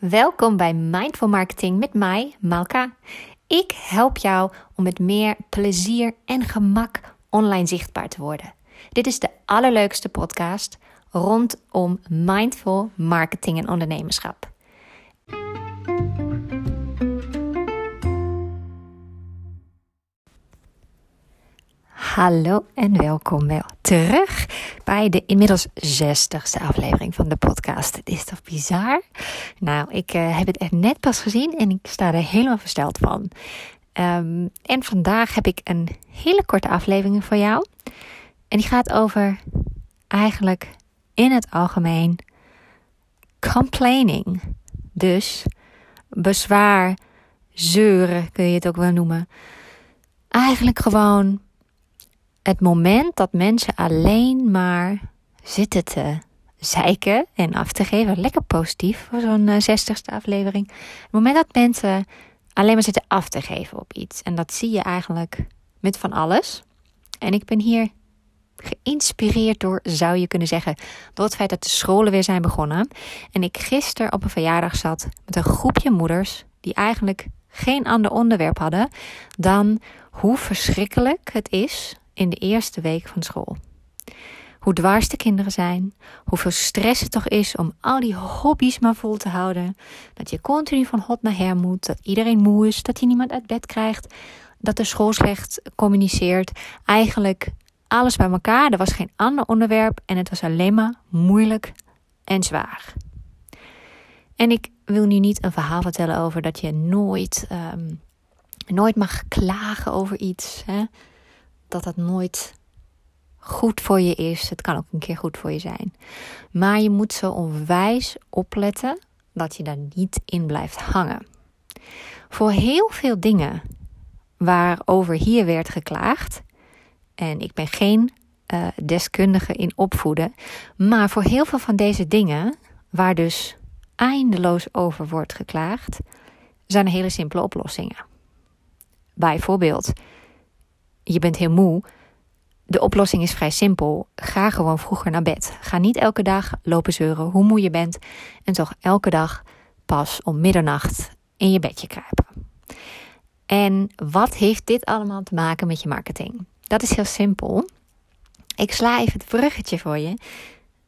Welkom bij Mindful Marketing met mij, Malka. Ik help jou om met meer plezier en gemak online zichtbaar te worden. Dit is de allerleukste podcast rondom mindful marketing en ondernemerschap. Hallo en welkom wel terug bij de inmiddels zestigste aflevering van de podcast. Het is toch bizar? Nou, ik uh, heb het echt net pas gezien en ik sta er helemaal versteld van. Um, en vandaag heb ik een hele korte aflevering voor jou. En die gaat over eigenlijk in het algemeen complaining. Dus bezwaar, zeuren kun je het ook wel noemen. Eigenlijk gewoon het moment dat mensen alleen maar zitten te zeiken en af te geven. Lekker positief voor zo'n uh, zestigste aflevering. Het moment dat mensen alleen maar zitten af te geven op iets. En dat zie je eigenlijk met van alles. En ik ben hier geïnspireerd door, zou je kunnen zeggen, door het feit dat de scholen weer zijn begonnen. En ik gisteren op een verjaardag zat met een groepje moeders die eigenlijk geen ander onderwerp hadden dan hoe verschrikkelijk het is in de eerste week van school. Hoe dwars de kinderen zijn, hoeveel stress het toch is om al die hobby's maar vol te houden. Dat je continu van hot naar her moet, dat iedereen moe is, dat je niemand uit bed krijgt, dat de school slecht communiceert. Eigenlijk alles bij elkaar. Er was geen ander onderwerp en het was alleen maar moeilijk en zwaar. En ik wil nu niet een verhaal vertellen over dat je nooit, um, nooit mag klagen over iets. Hè? Dat dat nooit goed voor je is. Het kan ook een keer goed voor je zijn. Maar je moet zo onwijs opletten dat je daar niet in blijft hangen. Voor heel veel dingen waarover hier werd geklaagd, en ik ben geen uh, deskundige in opvoeden, maar voor heel veel van deze dingen, waar dus eindeloos over wordt geklaagd, zijn er hele simpele oplossingen. Bijvoorbeeld, je bent heel moe. De oplossing is vrij simpel. Ga gewoon vroeger naar bed. Ga niet elke dag lopen zeuren hoe moe je bent. En toch elke dag pas om middernacht in je bedje kruipen. En wat heeft dit allemaal te maken met je marketing? Dat is heel simpel. Ik sla even het bruggetje voor je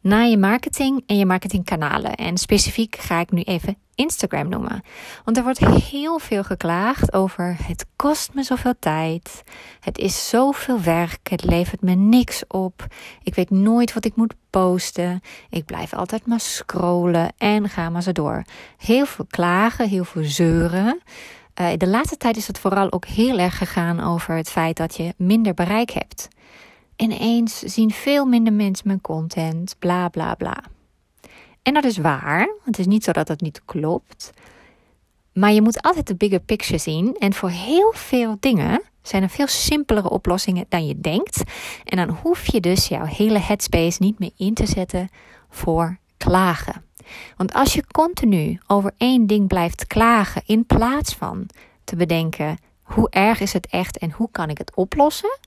naar je marketing en je marketingkanalen. En specifiek ga ik nu even Instagram noemen. Want er wordt heel veel geklaagd over het kost me zoveel tijd. Het is zoveel werk. Het levert me niks op. Ik weet nooit wat ik moet posten. Ik blijf altijd maar scrollen en ga maar zo door. Heel veel klagen, heel veel zeuren. Uh, de laatste tijd is het vooral ook heel erg gegaan over het feit dat je minder bereik hebt. Ineens zien veel minder mensen mijn content, bla bla bla. En dat is waar. Het is niet zo dat dat niet klopt. Maar je moet altijd de bigger picture zien. En voor heel veel dingen zijn er veel simpelere oplossingen dan je denkt. En dan hoef je dus jouw hele headspace niet meer in te zetten voor klagen. Want als je continu over één ding blijft klagen in plaats van te bedenken hoe erg is het echt en hoe kan ik het oplossen,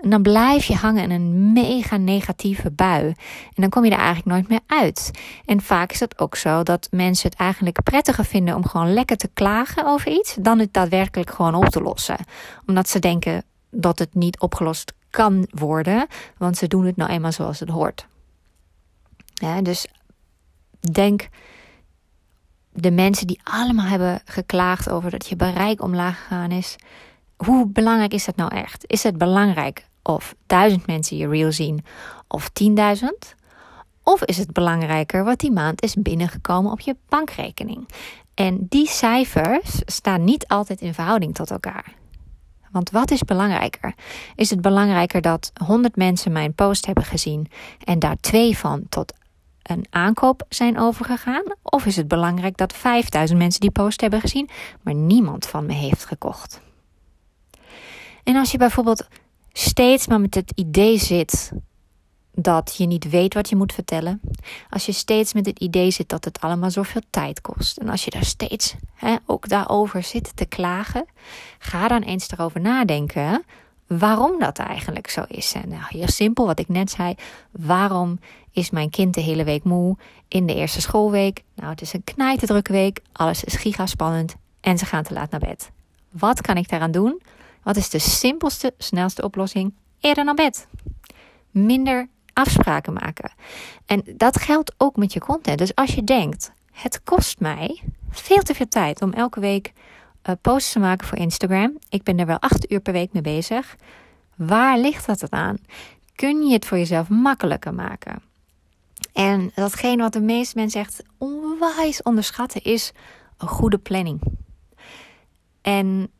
en dan blijf je hangen in een mega negatieve bui. En dan kom je er eigenlijk nooit meer uit. En vaak is het ook zo dat mensen het eigenlijk prettiger vinden om gewoon lekker te klagen over iets, dan het daadwerkelijk gewoon op te lossen. Omdat ze denken dat het niet opgelost kan worden, want ze doen het nou eenmaal zoals het hoort. Dus denk de mensen die allemaal hebben geklaagd over dat je bereik omlaag gegaan is. Hoe belangrijk is dat nou echt? Is het belangrijk of duizend mensen je reel zien of 10.000? Of is het belangrijker wat die maand is binnengekomen op je bankrekening? En die cijfers staan niet altijd in verhouding tot elkaar. Want wat is belangrijker? Is het belangrijker dat 100 mensen mijn post hebben gezien en daar twee van tot een aankoop zijn overgegaan? Of is het belangrijk dat 5000 mensen die post hebben gezien, maar niemand van me heeft gekocht? En als je bijvoorbeeld steeds maar met het idee zit dat je niet weet wat je moet vertellen. Als je steeds met het idee zit dat het allemaal zoveel tijd kost. En als je daar steeds hè, ook daarover zit te klagen. Ga dan eens erover nadenken waarom dat eigenlijk zo is. En nou, heel simpel, wat ik net zei. Waarom is mijn kind de hele week moe in de eerste schoolweek? Nou, het is een knijterdrukke week. Alles is gigaspannend en ze gaan te laat naar bed. Wat kan ik daaraan doen? Wat is de simpelste, snelste oplossing? Eerder naar bed. Minder afspraken maken. En dat geldt ook met je content. Dus als je denkt, het kost mij veel te veel tijd om elke week uh, posts te maken voor Instagram. Ik ben er wel acht uur per week mee bezig. Waar ligt dat dan aan? Kun je het voor jezelf makkelijker maken? En datgene wat de meeste mensen echt onwijs onderschatten is een goede planning. En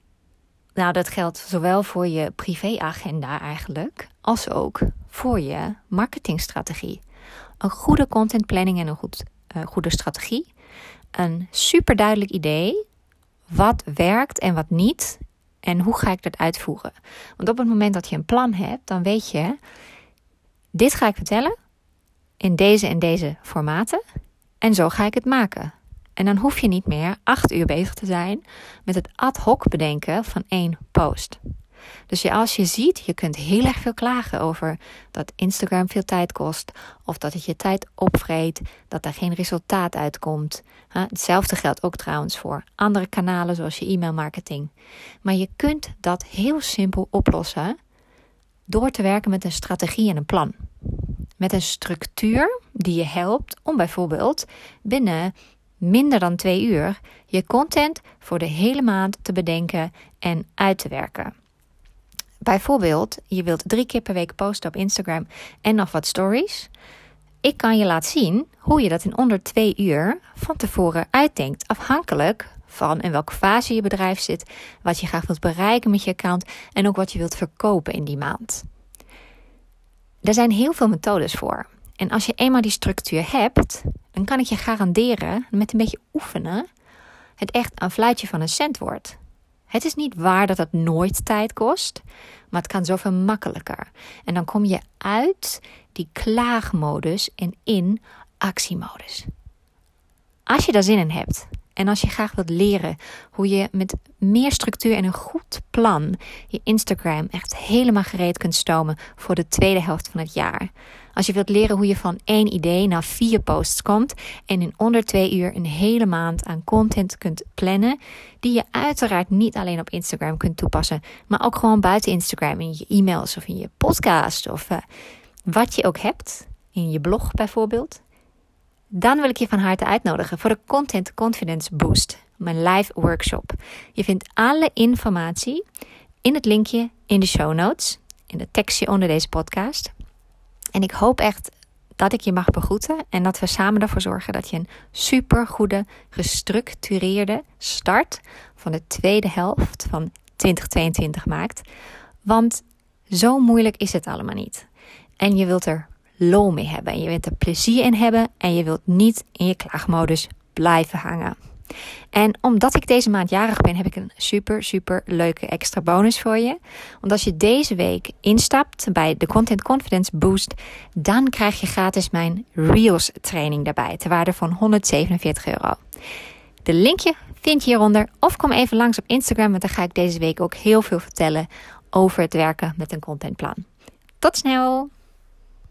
nou, dat geldt zowel voor je privéagenda eigenlijk, als ook voor je marketingstrategie. Een goede contentplanning en een goed, uh, goede strategie. Een super duidelijk idee. Wat werkt en wat niet. En hoe ga ik dat uitvoeren? Want op het moment dat je een plan hebt, dan weet je: dit ga ik vertellen in deze en deze formaten. En zo ga ik het maken. En dan hoef je niet meer acht uur bezig te zijn met het ad hoc bedenken van één post. Dus ja, als je ziet, je kunt heel erg veel klagen over dat Instagram veel tijd kost, of dat het je tijd opvreet, dat er geen resultaat uitkomt. Hetzelfde geldt ook trouwens voor andere kanalen zoals je e-mailmarketing. Maar je kunt dat heel simpel oplossen door te werken met een strategie en een plan. Met een structuur die je helpt om bijvoorbeeld binnen minder dan twee uur je content voor de hele maand te bedenken en uit te werken. Bijvoorbeeld, je wilt drie keer per week posten op Instagram en nog wat stories. Ik kan je laten zien hoe je dat in onder twee uur van tevoren uitdenkt, afhankelijk van in welke fase je bedrijf zit, wat je graag wilt bereiken met je account en ook wat je wilt verkopen in die maand. Er zijn heel veel methodes voor. En als je eenmaal die structuur hebt, dan kan ik je garanderen, met een beetje oefenen, het echt een fluitje van een cent wordt. Het is niet waar dat het nooit tijd kost, maar het kan zoveel makkelijker. En dan kom je uit die klaagmodus en in actiemodus. Als je daar zin in hebt en als je graag wilt leren hoe je met meer structuur en een goed plan je Instagram echt helemaal gereed kunt stomen voor de tweede helft van het jaar, als je wilt leren hoe je van één idee naar vier posts komt en in onder twee uur een hele maand aan content kunt plannen, die je uiteraard niet alleen op Instagram kunt toepassen, maar ook gewoon buiten Instagram in je e-mails of in je podcast of uh, wat je ook hebt, in je blog bijvoorbeeld. Dan wil ik je van harte uitnodigen voor de Content Confidence Boost, mijn live workshop. Je vindt alle informatie in het linkje in de show notes, in de tekstje onder deze podcast. En ik hoop echt dat ik je mag begroeten en dat we samen ervoor zorgen dat je een super goede, gestructureerde start van de tweede helft van 2022 maakt. Want zo moeilijk is het allemaal niet. En je wilt er lol mee hebben en je wilt er plezier in hebben en je wilt niet in je klaagmodus blijven hangen. En omdat ik deze maand jarig ben, heb ik een super, super leuke extra bonus voor je. Want als je deze week instapt bij de Content Confidence Boost, dan krijg je gratis mijn Reels training daarbij, ter waarde van 147 euro. De linkje vind je hieronder of kom even langs op Instagram, want dan ga ik deze week ook heel veel vertellen over het werken met een contentplan. Tot snel!